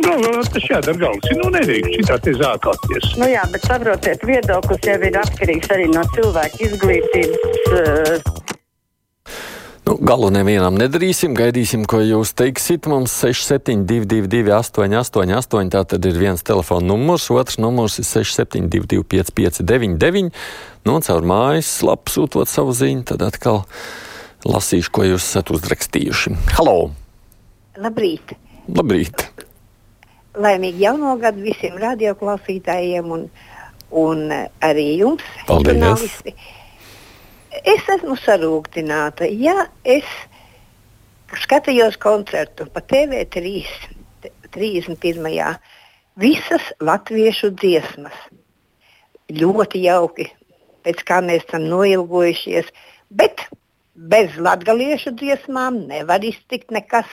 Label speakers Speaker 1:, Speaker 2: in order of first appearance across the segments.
Speaker 1: nu, galvā tas jādara galvas. Nu, nedrīkst šitā te zākāties.
Speaker 2: Nu jā, bet saprotiet, viedoklis jau ir atkarīgs arī no cilvēka izglītības. Uh,
Speaker 3: Nu, galu nevienam nedarīsim, gaidīsim, ko jūs teiksiet. Mums 6722, 888, tā tad ir viens telefona numurs, otrs numurs ir 6722, 559, nu, un caur mājas lapu sūtot savu ziņu, tad atkal lasīšu, ko jūs esat uzrakstījuši. Halo!
Speaker 4: Labrīt!
Speaker 3: Labrīt!
Speaker 4: Laimīgi jauno gadu visiem radioklausītājiem un, un arī jums, žurnālisti. Es esmu sarūktināta. Ja es skatījos koncertu pa TV3 31. visas latviešu dziesmas. Ļoti jauki, pēc kā mēs esam noilgojušies, bet bez latgaliešu dziesmām nevar iztikt nekas.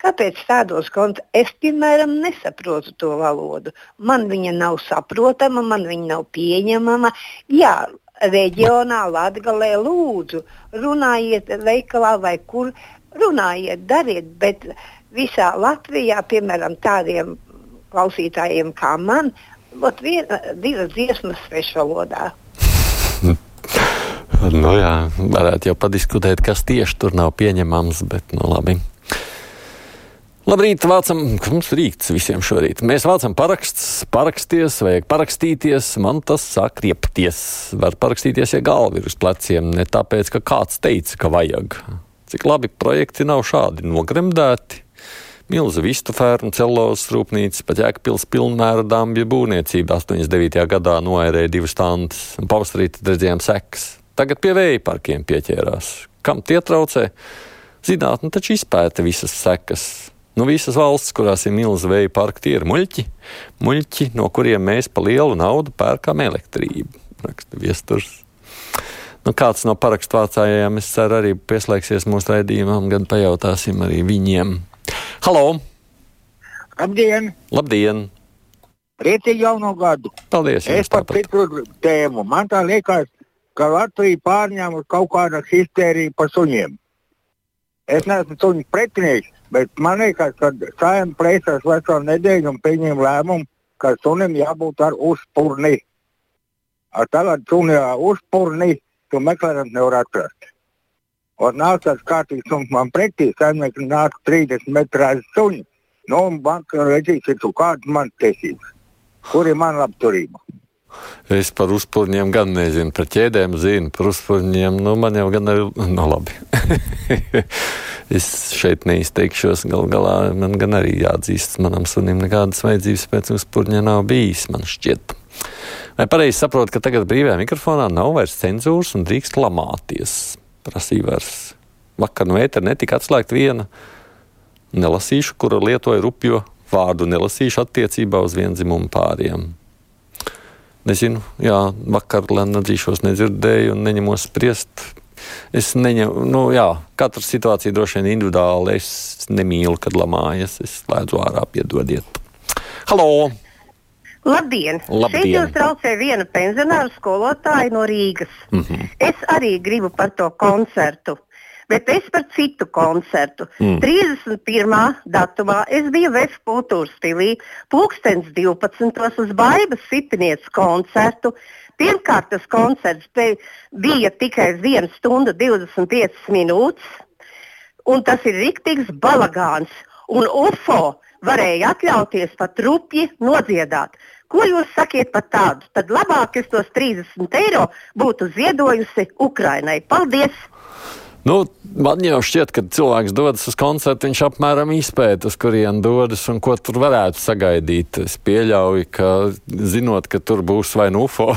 Speaker 4: Kāpēc tādos kontos es, piemēram, nesaprotu to valodu? Man viņa nav saprotama, man viņa nav pieņemama. Jā, reģionā, Latvijā, lūdzu, runājiet veikalā vai kur runājiet, dariet, bet visā Latvijā, piemēram, tādiem klausītājiem kā man, būtu viena, divas dziesmas svešvalodā.
Speaker 3: Nu jā, varētu jau padiskutēt, kas tieši tur nav pieņemams, bet nu labi. Labrīt, vācam, mums rīkts visiem šorīt. Mēs vācam parakstus, paraksties, vajag parakstīties, man tas sāk riepties. Var parakstīties, ja galva ir uz pleciem, ne tāpēc, ka kāds teica, ka vajag. Cik labi projekti nav šādi nogremdēti. Milzu vistu fermu, celulozes rūpnīca, pat jēkpils pilnmēra dambja būvniecība 89. gadā noērēja divas stundas, un pavasarī tad redzējām sekas. Tagad pie vēja parkiem pieķērās. Kam tie traucē? Zinātne taču izpēta visas sekas. Nu, visas valstis, kurās ir milzīga vēja parka, tie ir muļķi, muļķi, no kuriem mēs pa lielu naudu pērkam elektrību. Raksta viesturs. Nu, kāds no parakstu vācējiem, es ceru, arī pieslēgsies mūsu raidījumam, gan pajautāsim arī viņiem. Halo!
Speaker 5: Labdien!
Speaker 3: Labdien!
Speaker 5: Priecīgi jauno gadu!
Speaker 3: Paldies!
Speaker 5: Es par citu tēmu. Man tā liekas, ka Latvija pārņēma kaut kādu histēriju par suņiem. Es neesmu suņu pretinieks, bet man liekas, ka saimnieks plēsās veselu nedēļu un pieņem lēmumu, ka sunim jābūt ar uzpurni. Ar tagad suni ar uzpurni tu meklējums nevar atrast. Un nāk tāds kārtīgs suns man pretī, saimnieks nāk 30 metrās suņi. Nu, un banka redzīs, ka tu kādas man tiesības. Kur ir mana labturība?
Speaker 3: Es par uzpūņiem gan nezinu, par ķēdēm zinu, par uzpūņiem. Nu, man jau gan ir, nu, labi. es šeit neizteikšos. Galu galā man gan arī jāatzīst, manam sunim nekādas vajadzības pēc uzpūņa nav bijis, man šķiet. Vai pareizi saprotu, ka tagad brīvajā mikrofonā nav vairs cenzūras un drīkst lamāties? Prasīja vairs. Vakar no ētera netika atslēgta viena. Nelasīšu, kura lietoja rupjo vārdu, nelasīšu attiecībā uz vienzimumu pāriem. Nezinu, jā, vakar ledzīšos nedzirdēju un neņemos spriest. Es neņemu, nu jā, katra situācija droši vien individuāli. Es nemīlu, kad lamājas, es slēdzu ārā, piedodiet. Halo!
Speaker 4: Labdien!
Speaker 3: Labdien.
Speaker 4: Šeit jūs traucē viena pensionāra skolotāja no Rīgas.
Speaker 3: Mm -hmm.
Speaker 4: Es arī gribu par to koncertu. Bet es par citu koncertu. Mm. 31. datumā es biju Vēstures kultūras stilī, pulkstenis 12. uz Baibas Sipinieces koncertu. Pirmkārt, tas koncerts bija tikai 1 stunda 25 minūtes, un tas ir riktīgs balagāns. Un UFO varēja atļauties pat rupji nodziedāt. Ko jūs sakiet par tādu? Tad labāk es tos 30 eiro būtu ziedojusi Ukrainai. Paldies!
Speaker 3: Nu, man jau šķiet, ka cilvēks dodas uz koncertu, viņš apmēram izpēta, uz kurien dodas un ko tur varētu sagaidīt. Es pieļauju, ka zinot, ka tur būs vai nu UFO,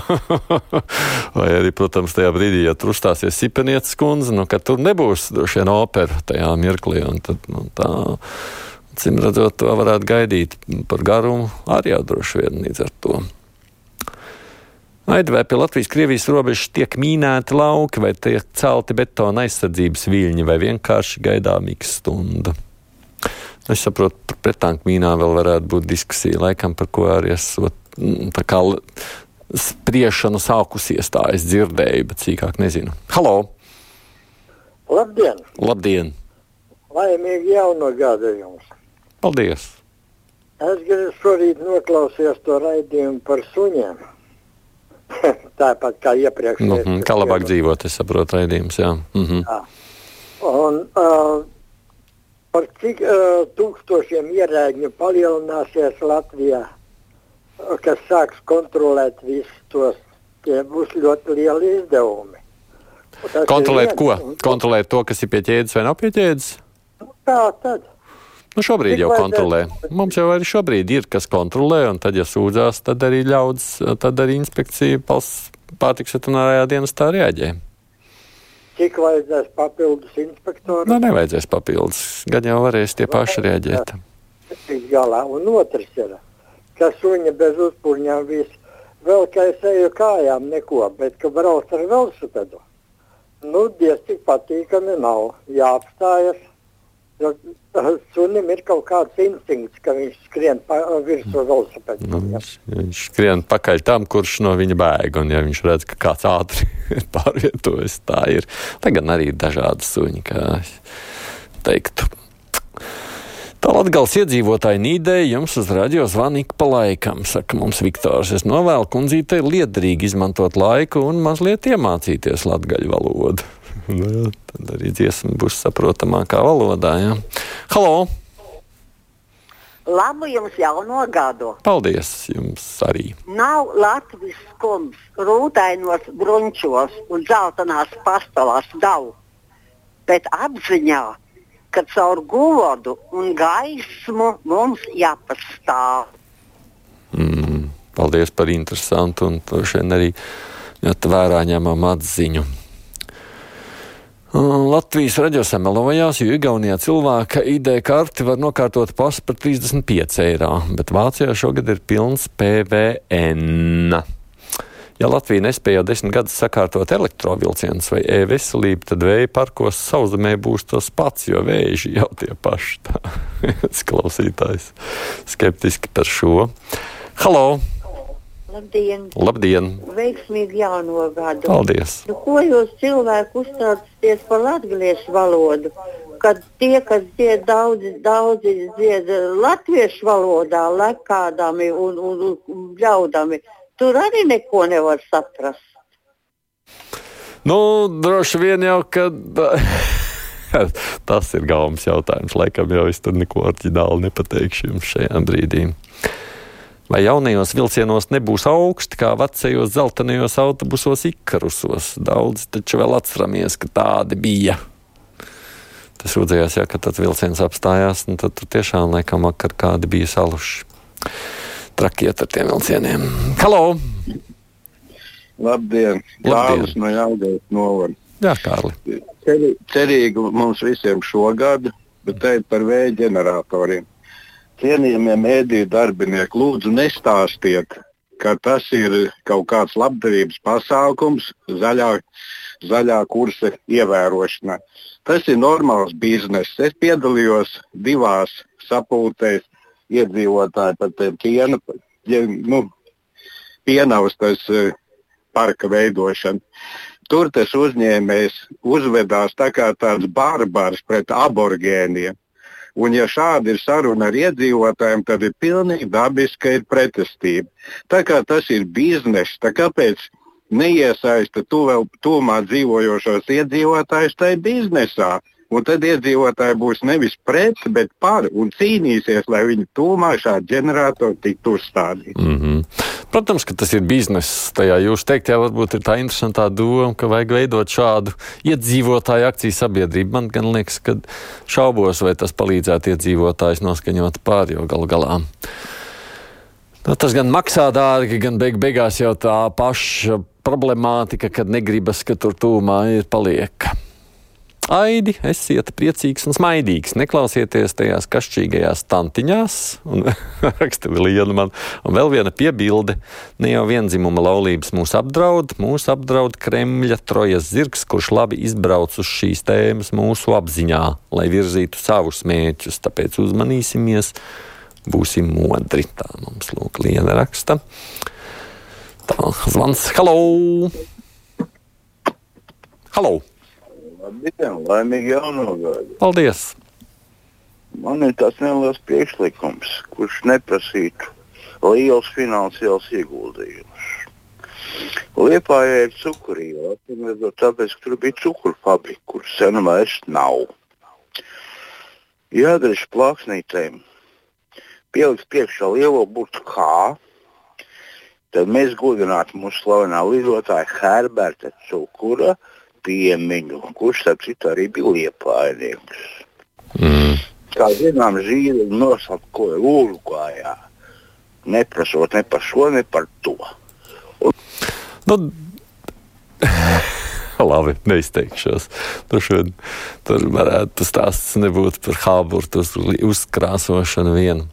Speaker 3: vai arī, protams, tajā brīdī, ja tur uzstāsies Sipenietes kundze, nu, ka tur nebūs droši vien opera tajā mirklī. Tad, nu, tā, Cim redzot, to varētu gaidīt par garumu arī jau droši vien līdz ar to. Aidi, vai pie Latvijas-Krievijas robežas tiek mīnēti lauki, vai tiek celti betona aizsardzības viļņi, vai vienkārši gaidāmīga stunda? Es saprotu, par pretanku mīnām vēl varētu būt diskusija, laikam, par ko arī esot tā kā spriešana sākusies, tā es dzirdēju, bet sīkāk nezinu. Halo!
Speaker 5: Labdien!
Speaker 3: Labdien!
Speaker 5: Laimīgi jauno gadu jums!
Speaker 3: Paldies!
Speaker 6: Es gribu šorīt noklausījos to raidījumu par suņiem. Tāpat kā iepriekš.
Speaker 3: Nu, kā labāk dzīvot, es saprotu, raidījums. Jā. -hmm.
Speaker 6: Jā. Un, uh, par cik uh, tūkstošiem ierēģiņu palielināsies Latvijā, kas sāks kontrolēt visus tos, tie būs ļoti lieli izdevumi.
Speaker 3: Kontrolēt ko? Kontrolēt to, kas ir pie ķēdes vai nav pie ķēdes?
Speaker 6: Tā tad.
Speaker 3: Nu, šobrīd jau kontrolē. Mums jau arī šobrīd ir, kas kontrolē, un tad, ja sūdzās, tad arī ļaudz, tad arī inspekcija pārtiks veterinārajā dienestā reaģē.
Speaker 6: Cik vajadzēs papildus inspektoru?
Speaker 3: Nu, nevajadzēs papildus. Gan jau varēs tie paši reaģēt.
Speaker 6: tiks galā. Un otrs ir, ka suņi bez uzpūņām viss vēl kā es eju kājām neko, bet ka brauc ar velosipēdu. Nu, diez cik patīkami nav. Jāapstājas. Jo uh, sunim ir kaut kāds instinkts, ka viņš skrien pa virsmu velosipēdu.
Speaker 3: Nu, viņš, viņš skrien pakaļ tam, kurš no viņa bēg. Un, ja viņš redz, ka kāds ātri pārvietojas, tā ir. Lai gan arī ir dažādi suņi, kā teiktu. Tā Latvijas iedzīvotāji nīdēja jums uz radio zvanu ik pa laikam, saka mums Viktors. Es novēlu kundzītei liederīgi izmantot laiku un mazliet iemācīties latgaļu valodu. Nu, tad arī dziesma būs saprotamākā valodā. Jā. Halo!
Speaker 7: Labu jums jauno gadu!
Speaker 3: Paldies jums arī!
Speaker 7: Nav Latvijas skumjas, rūtainos grunčos un zeltainās pastāvās nav, bet apziņā, ka caur godu un gaismu mums jāpastāv.
Speaker 3: Mm, paldies par interesantu un arī ļoti vērā ņemam atziņu. Un Latvijas raidījumā samelojās, jo Igaunijā cilvēka ID karti var nokārtot pasu par 35 eiro, bet Vācijā šogad ir pilns PVN. Ja Latvija nespēja jau desmit gadus sakārtot elektrovielcienus vai e-veselību, tad vēja parkos sauszemē būs tas pats, jo vēži jau tie paši. Viens klausītājs skeptiski par šo. Halo!
Speaker 8: Labdien!
Speaker 3: Labdien!
Speaker 8: Veiksmīgi jauno gadu!
Speaker 3: Paldies!
Speaker 8: Nu, ko jūs cilvēki uzstāsties par latviešu valodu? Kad tie, kas dzied daudzi, daudzi dzied latviešu valodā, lekādami un, un, un bļaudami, tur arī neko nevar saprast.
Speaker 3: Nu, droši vien jau, ka tas ir galvenais jautājums. Laikam jau es tur neko orģinālu nepateikšu jums šajā brīdī. Vai jaunajos vilcienos nebūs augsti kā vecajos zeltainajos autobusos, ikarusos? Daudz taču vēl atceramies, ka tādi bija. Tas rūdzējās, ja, tad vilciens apstājās, tad tur tiešām laikam vakar kādi bija saluši. Trakiet ar tiem vilcieniem. Halo!
Speaker 9: Labdien!
Speaker 3: Labdien.
Speaker 9: No Jāgaunas novada.
Speaker 3: Jā, Kārli.
Speaker 9: Cerīgi mums visiem šogad, bet te ir par vēja ģeneratoriem. Cienījamie mēdīju darbinieki, lūdzu nestāstiet, ka tas ir kaut kāds labdarības pasākums zaļā, zaļā kursa ievērošanā. Tas ir normāls bizness. Es piedalījos divās sapulcēs iedzīvotāji par tiem piena, nu, pienaustas eh, parka veidošanu. Tur tas uzņēmējs uzvedās tā kā tāds barbars pret aborgēniem. Un, ja šāda ir saruna ar iedzīvotājiem, tad ir pilnīgi dabiski, ka ir pretestība. Tā kā tas ir bizness, tā kāpēc neiesaista tuvumā dzīvojošos iedzīvotājus tajā biznesā? Un tad iedzīvotāji būs nevis pret, bet par un cīnīsies, lai viņu tūmā šādi ģeneratori tiktu uzstādīti.
Speaker 3: Mm -hmm. Protams, ka tas ir bizness. Tajā jūs teiktajā varbūt ir tā interesantā doma, ka vajag veidot šādu iedzīvotāju akciju sabiedrību. Man gan liekas, ka šaubos, vai tas palīdzētu iedzīvotājus noskaņot pār, jo galu galā. Nu, tas gan maksā dārgi, gan beig beigās jau tā paša problemātika, kad negribas, ka tur tūmā ir paliek. Aidi, esiet priecīgs un smaidīgs. Neklausieties tajās kašķīgajās tantiņās, un raksta Liela man. Un vēl viena piebilde. Ne jau vienzimuma laulības mūs apdraud, mūs apdraud Kremļa trojas zirgs, kurš labi izbrauc uz šīs tēmas mūsu apziņā, lai virzītu savus mērķus. Tāpēc uzmanīsimies, būsim modri. Tā mums lūk Liela raksta. Tā, zvans, halo! Halo!
Speaker 9: Labdien, laimīgi jauno gadu!
Speaker 3: Paldies!
Speaker 10: man ir tāds neliels priekšlikums, kurš neprasītu liels finansiāls ieguldījums. Liepājā ir cukurīla, tāpēc, ka tur bija cukuru fabrika, kuras sen vairs nav. Jādara plāksnītēm, pieliks priekšā lielo burtu kā, tad mēs godinātu mūsu slavenā lidotāja Herberta Cukura piemiņu, kurš, starp citu, arī bija liepājnieks. Mm. Kā zinām, zīle nosaukoja Urugvājā, neprasot ne par šo, ne par to. Un...
Speaker 3: Nu, labi, neizteikšos. Tur, tur varētu stāsts nebūt par hāburtu uzkrāsošanu vienu.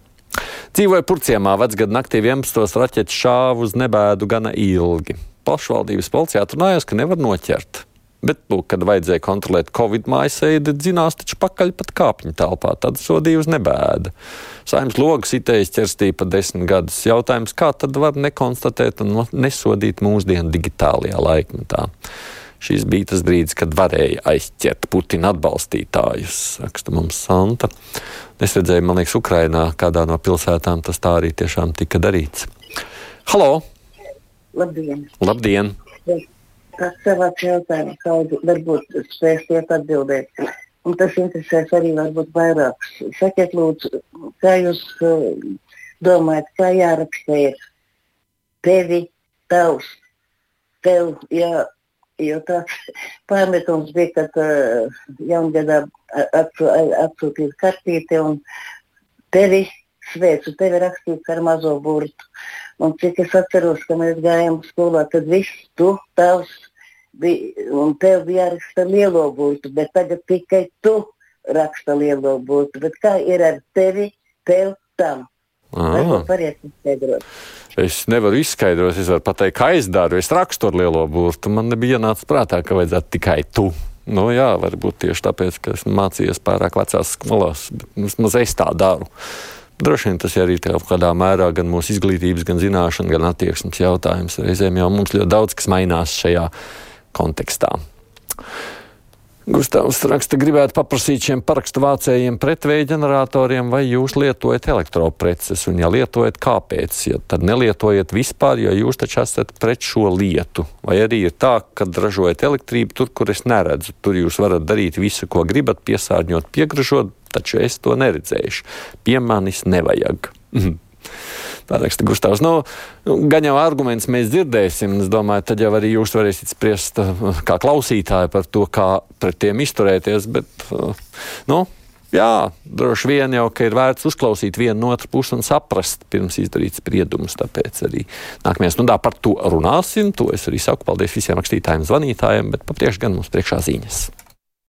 Speaker 3: Dzīvoja Purciemā vecgadu naktī 11. raķetes šāva uz nebēdu gana ilgi. Pašvaldības policijā atrunājās, ka nevar noķert. Bet, lūk, kad vajadzēja kontrolēt Covid mājasēdi, dzinās taču pakaļ pat kāpņu telpā. Tad sodīja uz nebēdu. Saimnes logs itējas ķerstīja pa desmit gadus. Jautājums, kā tad var nekonstatēt un nesodīt mūsdienu digitālajā laikmetā? Šis bija tas brīdis, kad varēja aizķert Putina atbalstītājus, raksta mums Santa. Es redzēju, man liekas, Ukrainā, kādā no pilsētām tas tā arī tiešām tika darīts. Halo!
Speaker 8: Labdien!
Speaker 3: Labdien!
Speaker 8: Jā tas savāds jautājums, kādu varbūt spēsiet atbildēt. Un tas interesēs arī varbūt vairākus. Sakiet, lūdzu, kā jūs uh, domājat, kā jāraksta ir tevi, tavs, tev, jā, jo tāds pārmetums bija, kad uh, jaungadā atsūtīja kartīti un tevi sveicu, tevi rakstīts ar mazo burtu. Un cik es atceros, ka mēs gājām skolā, tad viss tu, tavs, bija, un tev bija jāraksta lielo burtu, bet tagad tikai tu raksta lielo burtu. Bet kā ir ar tevi, tev tam?
Speaker 3: Es nevaru izskaidrot, es varu pateikt, kā es daru. Es rakstu ar lielo burtu. Man nebija ienācis prātā, ka vajadzētu tikai tu. Nu, jā, varbūt tieši tāpēc, ka esmu mācījies pārāk vecās skolās, bet vismaz es tā daru. Droši vien tas arī kaut kādā mērā gan mūsu izglītības, gan zināšanu, gan attieksmes jautājums. Reizēm jau mums ļoti daudz kas mainās šajā kontekstā. Gustavs raksta, gribētu paprasīt šiem parakstu vācējiem pretvēja ģeneratoriem, vai jūs lietojat elektropreces, un ja lietojat, kāpēc? Ja tad nelietojiet vispār, jo jūs taču esat pret šo lietu. Vai arī ir tā, ka ražojat elektrību tur, kur es neredzu. Tur jūs varat darīt visu, ko gribat, piesārņot, piegražot, taču es to neredzēšu. Pie manis nevajag. Tā raksta Gustavs. Nu, gan jau arguments mēs dzirdēsim. Es domāju, tad jau arī jūs varēsiet spriest uh, kā klausītāji par to, kā pret tiem izturēties. Bet, uh, nu, Jā, droši vien jau ir vērts uzklausīt vienu otru pusi un saprast, pirms izdarīt spriedumus. Tāpēc arī nākamajā stundā par to runāsim. To es arī saku. Paldies visiem rakstītājiem, zvanītājiem, bet papriekš gan mums priekšā ziņas.